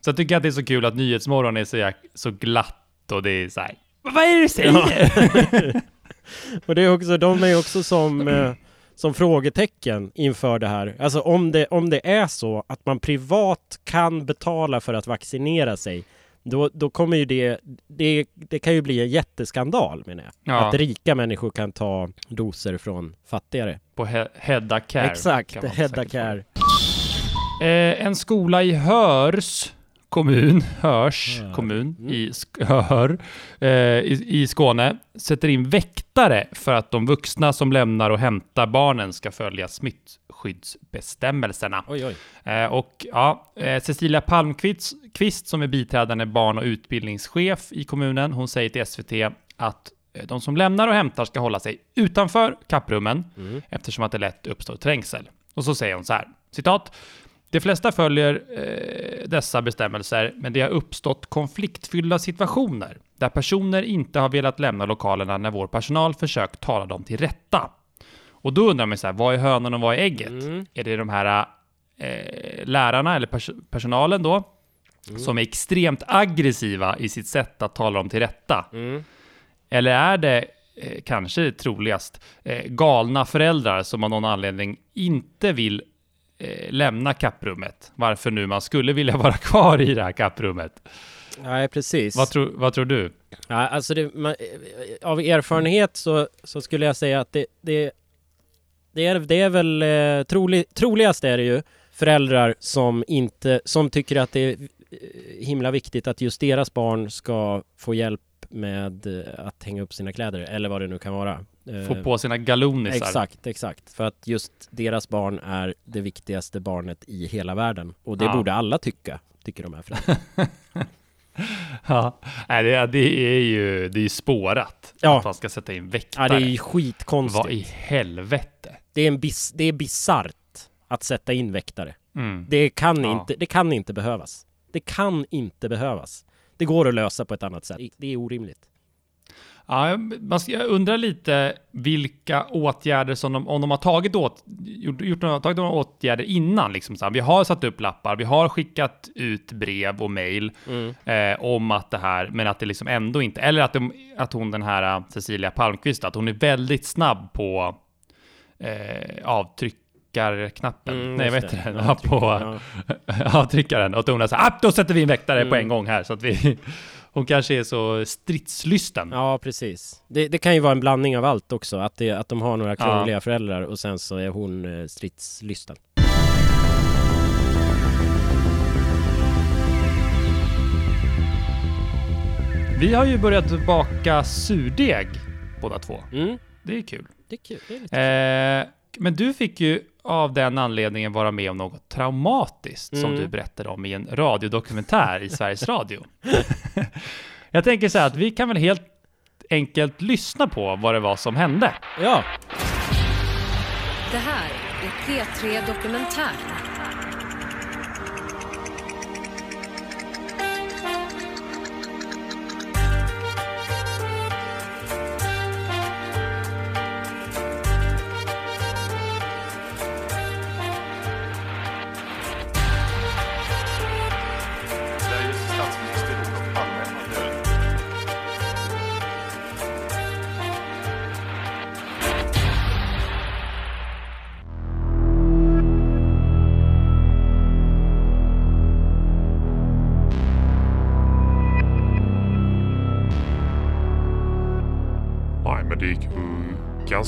Så jag tycker att det är så kul att Nyhetsmorgon är så, så glatt och det är så här. Vad är det du säger? Och det är också, de är också som, eh, som frågetecken inför det här. Alltså om det, om det är så att man privat kan betala för att vaccinera sig, då, då kommer ju det, det, det kan ju bli en jätteskandal menar jag. Ja. Att rika människor kan ta doser från fattigare. På He- Hedda Care. Exakt, Hedda. Care. Eh, en skola i Hörs kommun, Hörs Hör. kommun Mm. i, Sk- Hör, eh, i, i Skåne sätter in väktare för att de vuxna som lämnar och hämtar barnen ska följa smittskyddsbestämmelserna. Oj, oj. Eh, och ja, eh, Cecilia Palmqvist som är biträdande barn och utbildningschef i kommunen, hon säger till SVT att de som lämnar och hämtar ska hålla sig utanför kapprummen Mm. eftersom att det lätt uppstår trängsel. Och så säger hon så här, citat. De flesta följer eh, dessa bestämmelser, men det har uppstått konfliktfyllda situationer där personer inte har velat lämna lokalerna när vår personal försökt tala dem till rätta. Och då undrar man så här, vad är hönan och vad är ägget? Mm. Är det de här eh, lärarna eller pers- personalen då, som är extremt aggressiva i sitt sätt att tala dem till rätta? Eller är det eh, kanske troligast eh, galna föräldrar som av någon anledning inte vill eh, lämna kapprummet? Varför nu man skulle vilja vara kvar i det här kapprummet? Nej, precis. Vad, tror- vad tror du? Ja, alltså det, man, av erfarenhet så, så skulle jag säga att det, det, det, är, det är väl eh, trolig, troligast är det ju föräldrar som inte, som tycker att det är himla viktigt att just deras barn ska få hjälp med eh, att hänga upp sina kläder eller vad det nu kan vara. Eh, Få på sina galonisar? Exakt, exakt. För att just deras barn är det viktigaste barnet i hela världen. Och det Ja. borde alla tycka, tycker de här föräldrarna. Ja, det, det är ju det är spårat Ja. att man ska sätta in Ja, väktare. det är ju skitkonstigt. Vad i helvete? Det är en bis, det är bisarrt att sätta in väktare. Mm. Det kan, Ja. inte, det kan inte behövas. Det kan inte behövas. Det går att lösa på ett annat sätt. Det är orimligt. Ja, jag- undrar lite vilka åtgärder som de, om de har tagit, åt, gjort, gjort några, tagit några åtgärder innan. Liksom så här. Vi har satt upp lappar, vi har skickat ut brev och mejl eh, om att det här, men att det liksom ändå inte, eller att, de, att hon den här eh, Cecilia Palmqvist, att hon är väldigt snabb på eh, avtryckarknappen. Mm, Nej, heter det. den? Ja, på avtryckaren. Och Tona sa ah, då sätter vi en väktare på en Mm. gång här. Så att vi, hon kanske är så stridslysten. Ja, precis. Det, det kan ju vara en blandning av allt också. Att, det, att de har några Ja. krångliga föräldrar och sen så är hon eh, stridslysten. Vi har ju börjat baka surdeg båda två. Mm, Det är kul. det är kul. Det är lite Eh, men du fick ju av den anledningen vara med om något traumatiskt som Mm. du berättade om i en radiodokumentär i Sveriges Radio. Jag tänker så här att vi kan väl helt enkelt lyssna på vad det var som hände. Ja, Det här är P3 Dokumentär.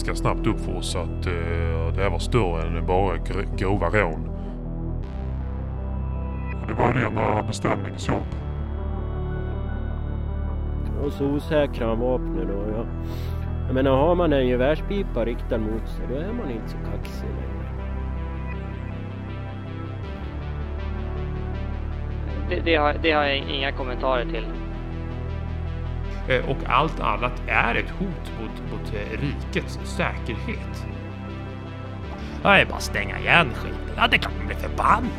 Ganska snabbt upp för oss att eh, det här var större än bara gr- grova rån. Det var en rena beställningsjobb. och så osäkra om vapnen och ja. Jag menar, har man en gevärspipa riktad mot sig, då är man inte så kaxig längre. Det, det, har, det har jag inga kommentarer till. Eh, och allt annat är ett hot mot, mot eh, rikets säkerhet. Jag är bara stänga igen skiten. Ja, det är klart man blir förbannad.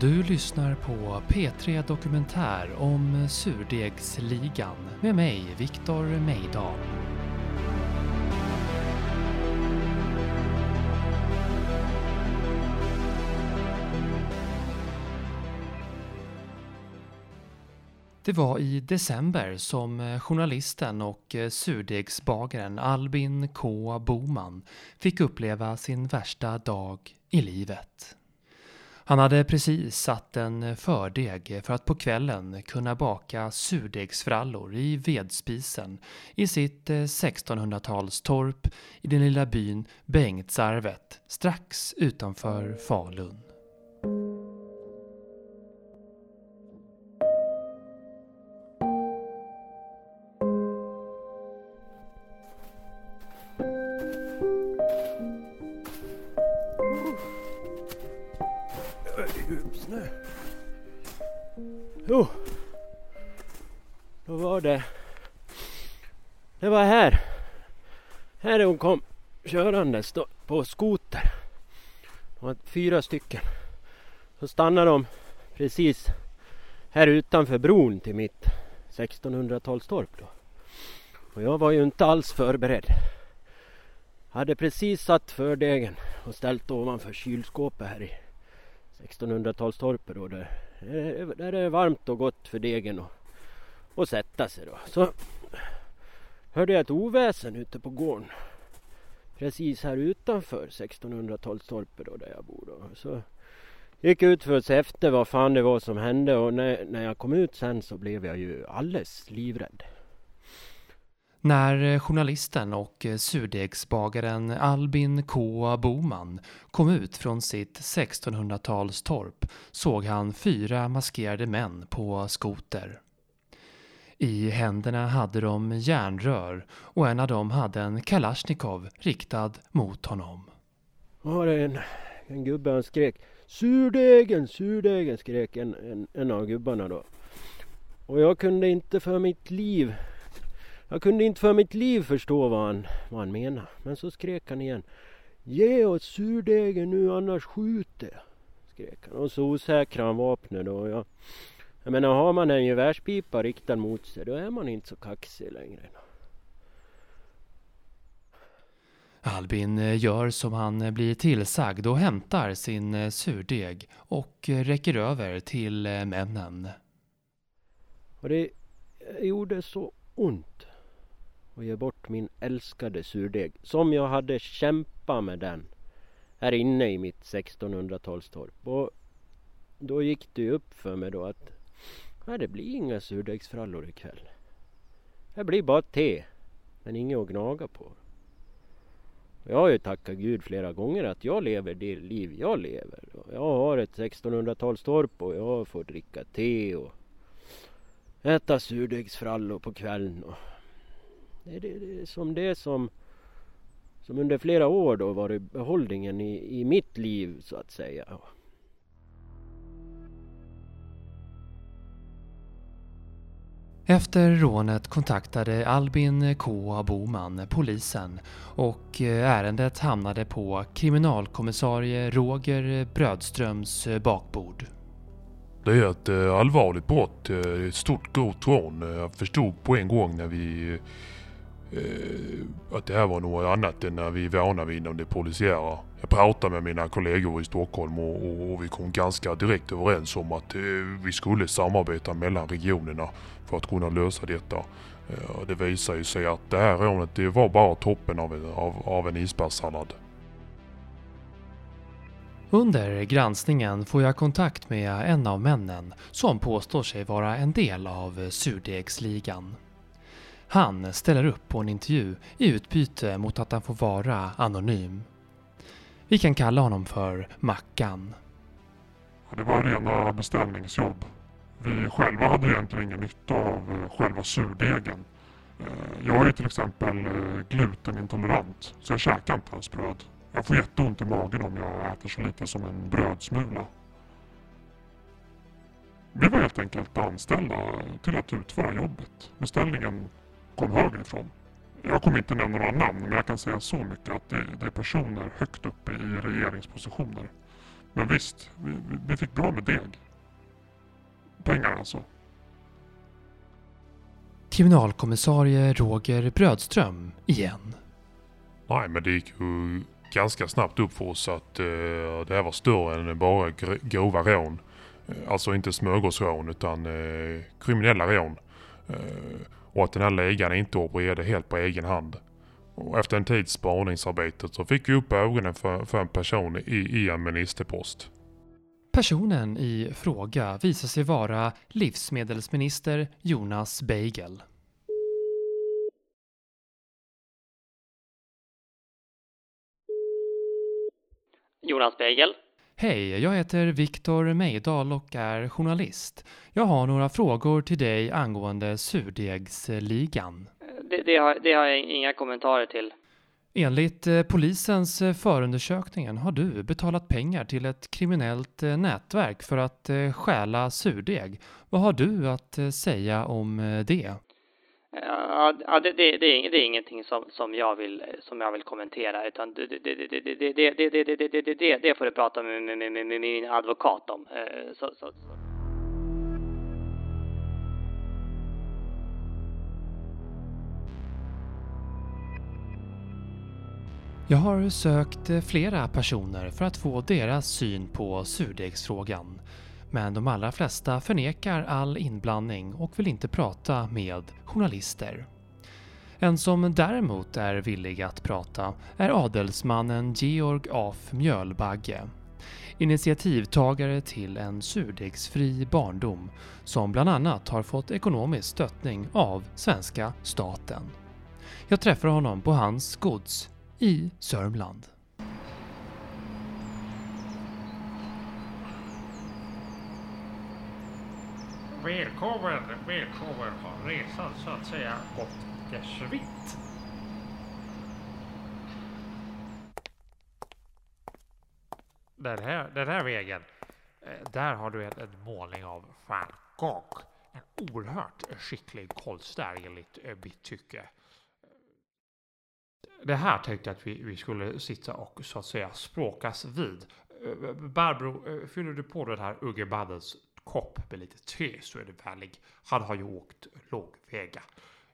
Du lyssnar på P3 Dokumentär om Surdegsligan med mig, Viktor Meidal. Det var i december som eh, journalisten och eh, surdegsbagaren Albin K Boman fick uppleva sin värsta dag i livet. Han hade precis satt en fördeg för att på kvällen kunna baka surdegsfrallor i vedspisen i sitt eh, 1600-talstorp i den lilla byn Bengtsarvet strax utanför Falun. Jo. Då var det. Det var här. Här är hon kom körandes då, på skoter. Det var fyra stycken. Så stannade de precis här utanför bron till mitt 1600-talstorp då. Och jag var ju inte alls förberedd. Hade precis satt fördegen och ställt ovanför kylskåpet här i 1600-talstorpet då. Där, Eh, där är det varmt och gott för degen och, och sätta sig då. Så hörde jag ett oväsen ute på gården. Precis här utanför 1600-talstorpet då där jag bor då. Så gick jag ut för att se efter vad fan det var som hände och när, när jag kom ut sen så blev jag ju alldeles livrädd. När eh, journalisten och eh, surdegsbagaren Albin K Boman kom ut från sitt 1600-talstorp såg han fyra maskerade män på skoter. I händerna hade de järnrör och en av dem hade en Kalashnikov riktad mot honom. var det en, en gubbe han skrek Surdegen, surdegen skrek en, en, en av gubbarna då. Och jag kunde inte för mitt liv jag kunde inte för mitt liv förstå vad han, vad han menade. Men så skrek han igen Ge oss surdegen nu annars skjuter. Skrek han. Och så osäkrade han vapnet då. Jag, jag menar har man en gevärspipa riktad mot sig då är man inte så kaxig längre. Albin eh, gör som han eh, blir tillsagd och hämtar sin eh, surdeg och räcker över till männen. Och det gjorde så ont och ge bort min älskade surdeg som jag hade kämpat med den här inne i mitt 1600-talstorp. Och då gick det ju upp för mig då att nej, det blir inga surdegsfrallor ikväll. Det blir bara te, men inget att gnaga på. Jag har ju tackat Gud flera gånger att jag lever det liv jag lever. Jag har ett 1600-talstorp och jag får dricka te och äta surdegsfrallor på kvällen. Och det, är det, som det som, som under flera år då varit behållningen i, i mitt liv så att säga. Efter rånet kontaktade Albin K Boman polisen och eh, ärendet hamnade på kriminalkommissarie Roger Brödströms bakbord. Det är ett eh, allvarligt brott, eh, ett stort grovt rån. Jag förstod på en gång när vi eh, Eh, att det här var något annat än när vi är vana vid inom det polisiära. Jag pratade med mina kollegor i Stockholm och, och, och vi kom ganska direkt överens om att eh, vi skulle samarbeta mellan regionerna för att kunna lösa detta. Eh, det visar ju sig att det här rånet det var bara toppen av en, av, av en isbergssallad. Under granskningen får jag kontakt med en av männen som påstår sig vara en del av surdegsligan. Han ställer upp på en intervju i utbyte mot att han får vara anonym. Vi kan kalla honom för Mackan. Det var rena beställningsjobb. Vi själva hade egentligen ingen nytta av eh, själva surdegen. Eh, jag är till exempel eh, glutenintolerant, så jag käkar inte ens bröd. Jag får jätteont i magen om jag äter så lite som en brödsmula. Vi var helt enkelt anställda till att utföra jobbet. Beställningen kom högerifrån. Jag kommer inte nämna några namn, men jag kan säga så mycket att det, det är personer högt uppe i regeringspositioner. Men visst, vi, vi- vi fick bra med deg. Pengar alltså. Kriminalkommissarie Roger Brödström igen. Nej, men det gick ju ganska snabbt upp för oss att eh, det här var större än bara gr- grova rån. Eh, alltså inte smörgåsrån utan eh, kriminella rån. Eh, och att den här ligan inte opererade helt på egen hand. Och efter en tids spaningsarbete så fick vi upp ögonen för, för en person i, i en ministerpost. Personen i fråga visar sig vara livsmedelsminister Jonas Beigel. Jonas Beigel. Hej, jag heter Viktor Mejdal och är journalist. Jag har några frågor till dig angående surdegsligan. Det, det, har, det har jag inga kommentarer till. Enligt eh, polisens förundersökningen har du betalat pengar till ett kriminellt eh, nätverk för att eh, stjäla surdeg. Vad har du att säga om det? Ja, det, det, det, är, det är ingenting som, som, jag vill, som jag vill kommentera utan det, det, det, det, det, det, det, det, det, det, får du prata med, med, med, med, med min advokat om. Så, så, så. Jag har sökt flera personer för att få deras syn på surdegsfrågan. Men de allra flesta förnekar all inblandning och vill inte prata med journalister. En som däremot är villig att prata är adelsmannen Georg af Mjölbagge. Initiativtagare till en surdegsfri barndom som bland annat har fått ekonomisk stöttning av svenska staten. Jag träffar honom på hans gods i Sörmland. Välkommen, välkommen har resan så att säga gått dessvitt. Den här, den här vägen, eh, där har du en, en målning av van Gogh. En oerhört skicklig konstnär enligt eh, mitt tycke. Det här tänkte jag att vi, vi skulle sitta och så att säga språkas vid. Eh, Barbro, fyller du på den här unge mannens kopp med lite te så är det vänlig. Han har ju åkt lågväga.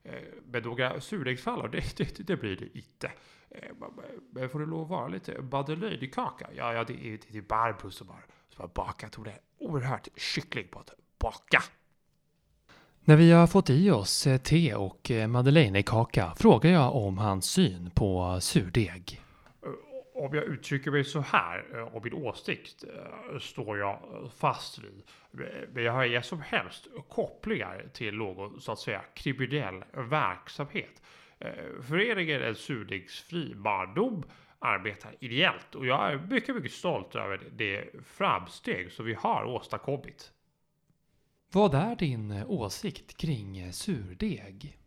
Eh, men några surdegsfrallor, det, det, det blir det inte. Eh, men får det lov att vara lite madeleinekaka? Ja, ja, det är, det är Barbro som har, som har bakat. Hon är oerhört kyckling på att baka. När vi har fått i oss eh, te och madeleinekaka frågar jag om hans syn på surdeg. Om jag uttrycker mig så här, eh, och om min åsikt eh, står jag fast vid. Men jag har inga som helst kopplingar till någon så att säga kriminell verksamhet. Eh, föreningen En surdegsfri barndom arbetar ideellt och jag är mycket, mycket stolt över det framsteg som vi har åstadkommit. Vad är din åsikt kring surdeg?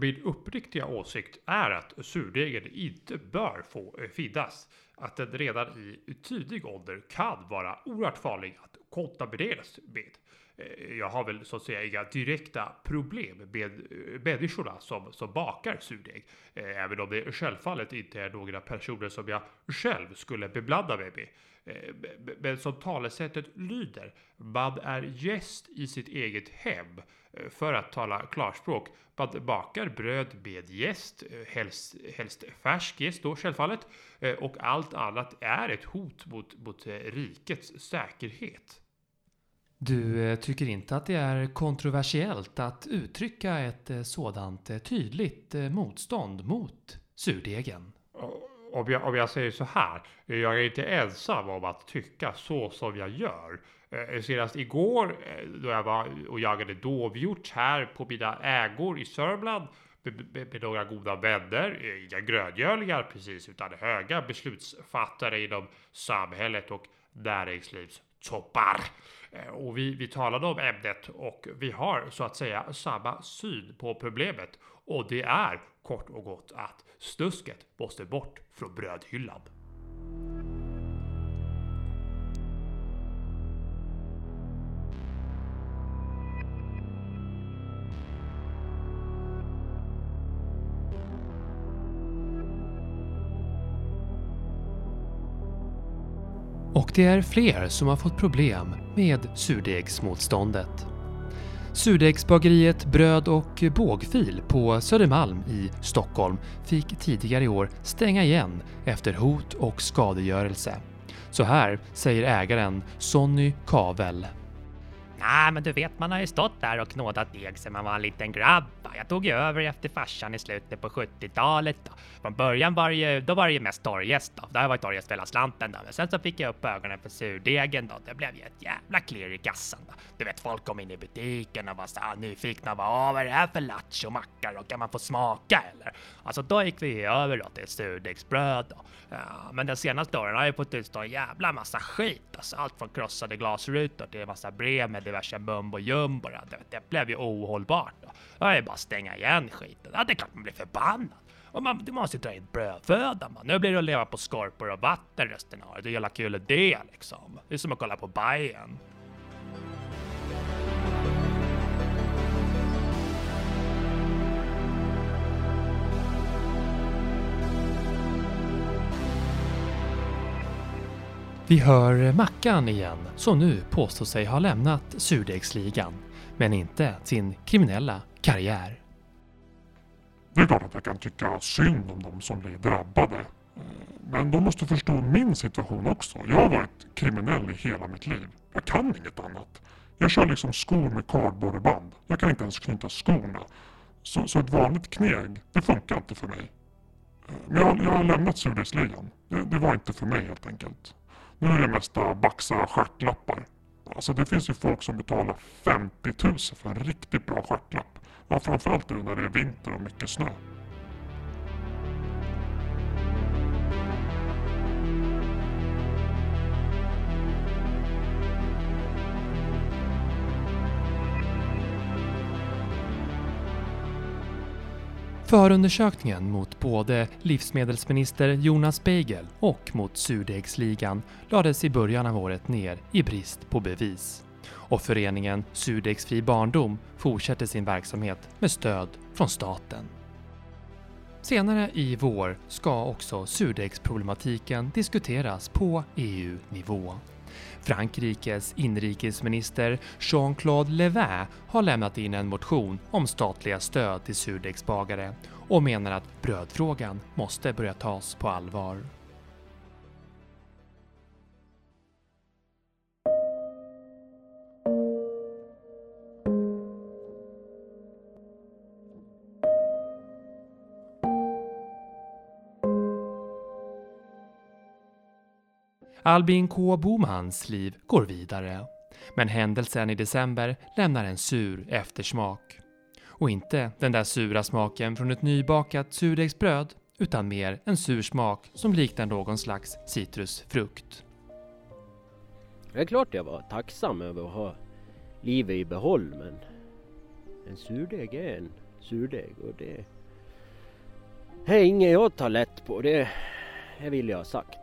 Min uppriktiga åsikt är att surdegen inte bör få finnas. Att den redan i tidig ålder kan vara oerhört farlig att kontamineras med. Eh, jag har väl så att säga inga direkta problem med eh, människorna som, som bakar surdeg. Eh, även om det självfallet inte är några personer som jag själv skulle beblanda mig med. Eh, Men som talesättet lyder, man är gäst i sitt eget hem. Eh, För att tala klarspråk, man bakar bröd med jäst, eh, helst, helst färsk jäst då självfallet. Eh, Och allt annat är ett hot mot, mot eh, rikets säkerhet. Du eh, tycker inte att det är kontroversiellt att uttrycka ett eh, sådant eh, tydligt eh, motstånd mot surdegen? Om jag, om jag säger så här, jag är inte ensam om att tycka så som jag gör. Eh, senast igår eh, då jag var och jagade dovhjort här på mina ägor i Sörmland med, med, med några goda vänner, eh, inga gröngölingar precis, utan höga beslutsfattare inom samhället och näringslivstoppar. Och vi, vi talade om ämnet och vi har så att säga samma syn på problemet. Och det är kort och gott att snusket måste bort från brödhyllan. Och det är fler som har fått problem med surdegsmotståndet. Surdegsbageriet Bröd och bågfil på Södermalm i Stockholm fick tidigare i år stänga igen efter hot och skadegörelse. Så här säger ägaren Sonny Kavel. Nej, men du vet, man har ju stått där och knådat deg sedan man var en liten grabb. Jag tog ju över efter farsan i slutet på 70-talet. Då. Från början var det ju, då var det ju mest torrjäst då. Det har varit torrjäst hela slanten då. Men sen så fick jag upp ögonen för surdegen då. Det blev ju ett jävla klirr i kassan då. Du vet, folk kom in i butiken och var så här nyfikna. Vad är det här för lattjo-mackar och kan man få smaka eller? Alltså då gick vi över då till surdegsbröd då. Ja, men den senaste åren har jag fått utstå en jävla massa skit. Alltså allt från krossade glasrutor till en massa brev med diverse mumbo jumbo. Det, det blev ju ohållbart. Då. Jag är bara stänga igen skiten. Ja, det är klart man blir förbannad. Och man, du måste ju dra in brödföda man. Nu blir det att leva på skorpor och vatten resten av året. Hur jävla kul är det liksom? Det är som att kolla på Bajen. Vi hör Mackan igen, som nu påstår sig ha lämnat surdegsligan, men inte sin kriminella karriär. Det är klart att jag kan tycka synd om de som blir drabbade. Men de måste förstå min situation också. Jag har varit kriminell i hela mitt liv. Jag kan inget annat. Jag kör liksom skor med kardborreband. Jag kan inte ens knyta skorna. Så, så ett vanligt kneg, det funkar inte för mig. Men jag, jag har lämnat surdegsligan. Det, det var inte för mig helt enkelt. Nu är det mesta baxa stjärtlappar. Alltså det finns ju folk som betalar 50 000 för en riktigt bra stjärtlapp. Ja, framförallt nu när det är vinter och mycket snö. Förundersökningen mot både livsmedelsminister Jonas Beigel och mot surdegsligan lades i början av året ner i brist på bevis. Och föreningen Surdegsfri barndom fortsätter sin verksamhet med stöd från staten. Senare i vår ska också surdegsproblematiken diskuteras på EU-nivå. Frankrikes inrikesminister Jean-Claude Levin har lämnat in en motion om statliga stöd till surdegsbagare och menar att brödfrågan måste börja tas på allvar. Albin K Bomans liv går vidare. Men händelsen i december lämnar en sur eftersmak. Och inte den där sura smaken från ett nybakat surdegsbröd, utan mer en sur smak som liknar någon slags citrusfrukt. Det är klart jag var tacksam över att ha livet i behåll men en surdeg är en surdeg och det är inget jag tar lätt på. Det, det vill jag ha sagt.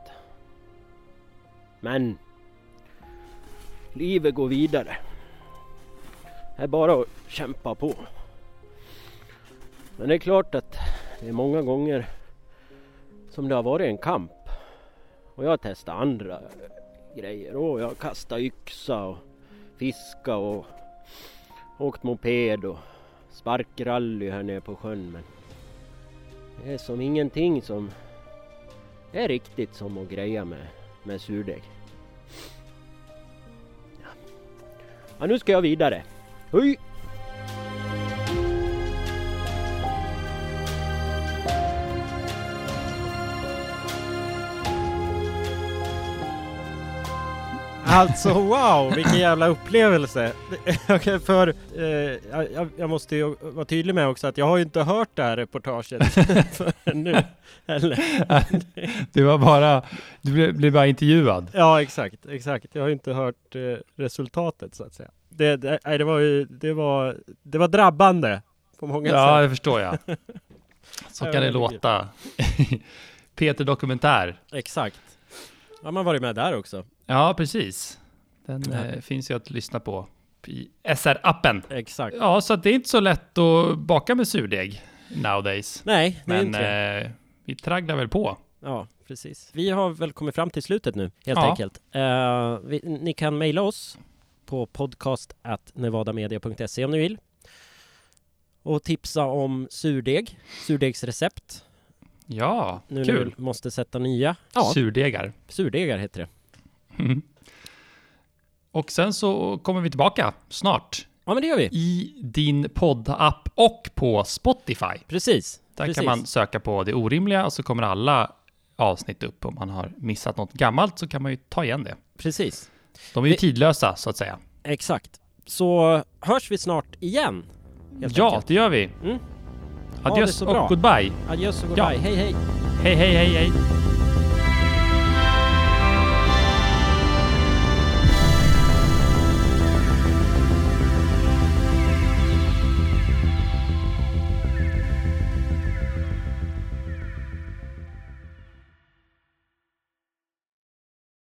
Men livet går vidare. Det är bara att kämpa på. Men det är klart att det är många gånger som det har varit en kamp. Och jag har testat andra grejer. Och jag har kastat yxa och fiska och åkt moped och sparkrally här nere på sjön. Men det är som ingenting som är riktigt som att greja med, med surdeg. Ja. ja, nu ska jag vidare. Hej! Alltså wow, vilken jävla upplevelse! För eh, jag, måste ju vara tydlig med också att jag har ju inte hört det här reportaget förrän nu. Eller? Du var bara, du blev, bara intervjuad. Ja, exakt, exakt. Jag har ju inte hört eh, resultatet så att säga. Det, det, nej, det var ju, det var, det var drabbande på många Ja, sätt. det förstår jag. Så kan det låta. Peter Dokumentär. Exakt. Ja, man varit med där också. Ja, precis. Den eh, finns ju att lyssna på i SR-appen. Exakt. Ja, så det är inte så lätt att baka med surdeg nowadays. Nej, det är Men inte det. eh, vi tragglar väl på. Ja, precis. Vi har väl kommit fram till slutet nu, helt Ja. enkelt. Eh, vi, ni kan mejla oss på podcast.nevadamedia.se om ni vill. Och tipsa om surdeg, surdegsrecept. Ja, nu kul. vi måste sätta nya. Surdegar. Surdegar heter det. Mm. Och sen så kommer vi tillbaka snart. Ja, men det gör vi. I din poddapp och på Spotify. Precis. Där precis. kan man söka på Det Orimliga och så kommer alla avsnitt upp. Om man har missat något gammalt så kan man ju ta igen det. Precis. De är ju Vi- tidlösa så att säga. Exakt. Så hörs vi snart igen. Ja, enkelt. det gör vi. Mm. Det så och goodbye. Adjöss och Ja. goodbye. Hej hej. Hej, hej, hej, hej.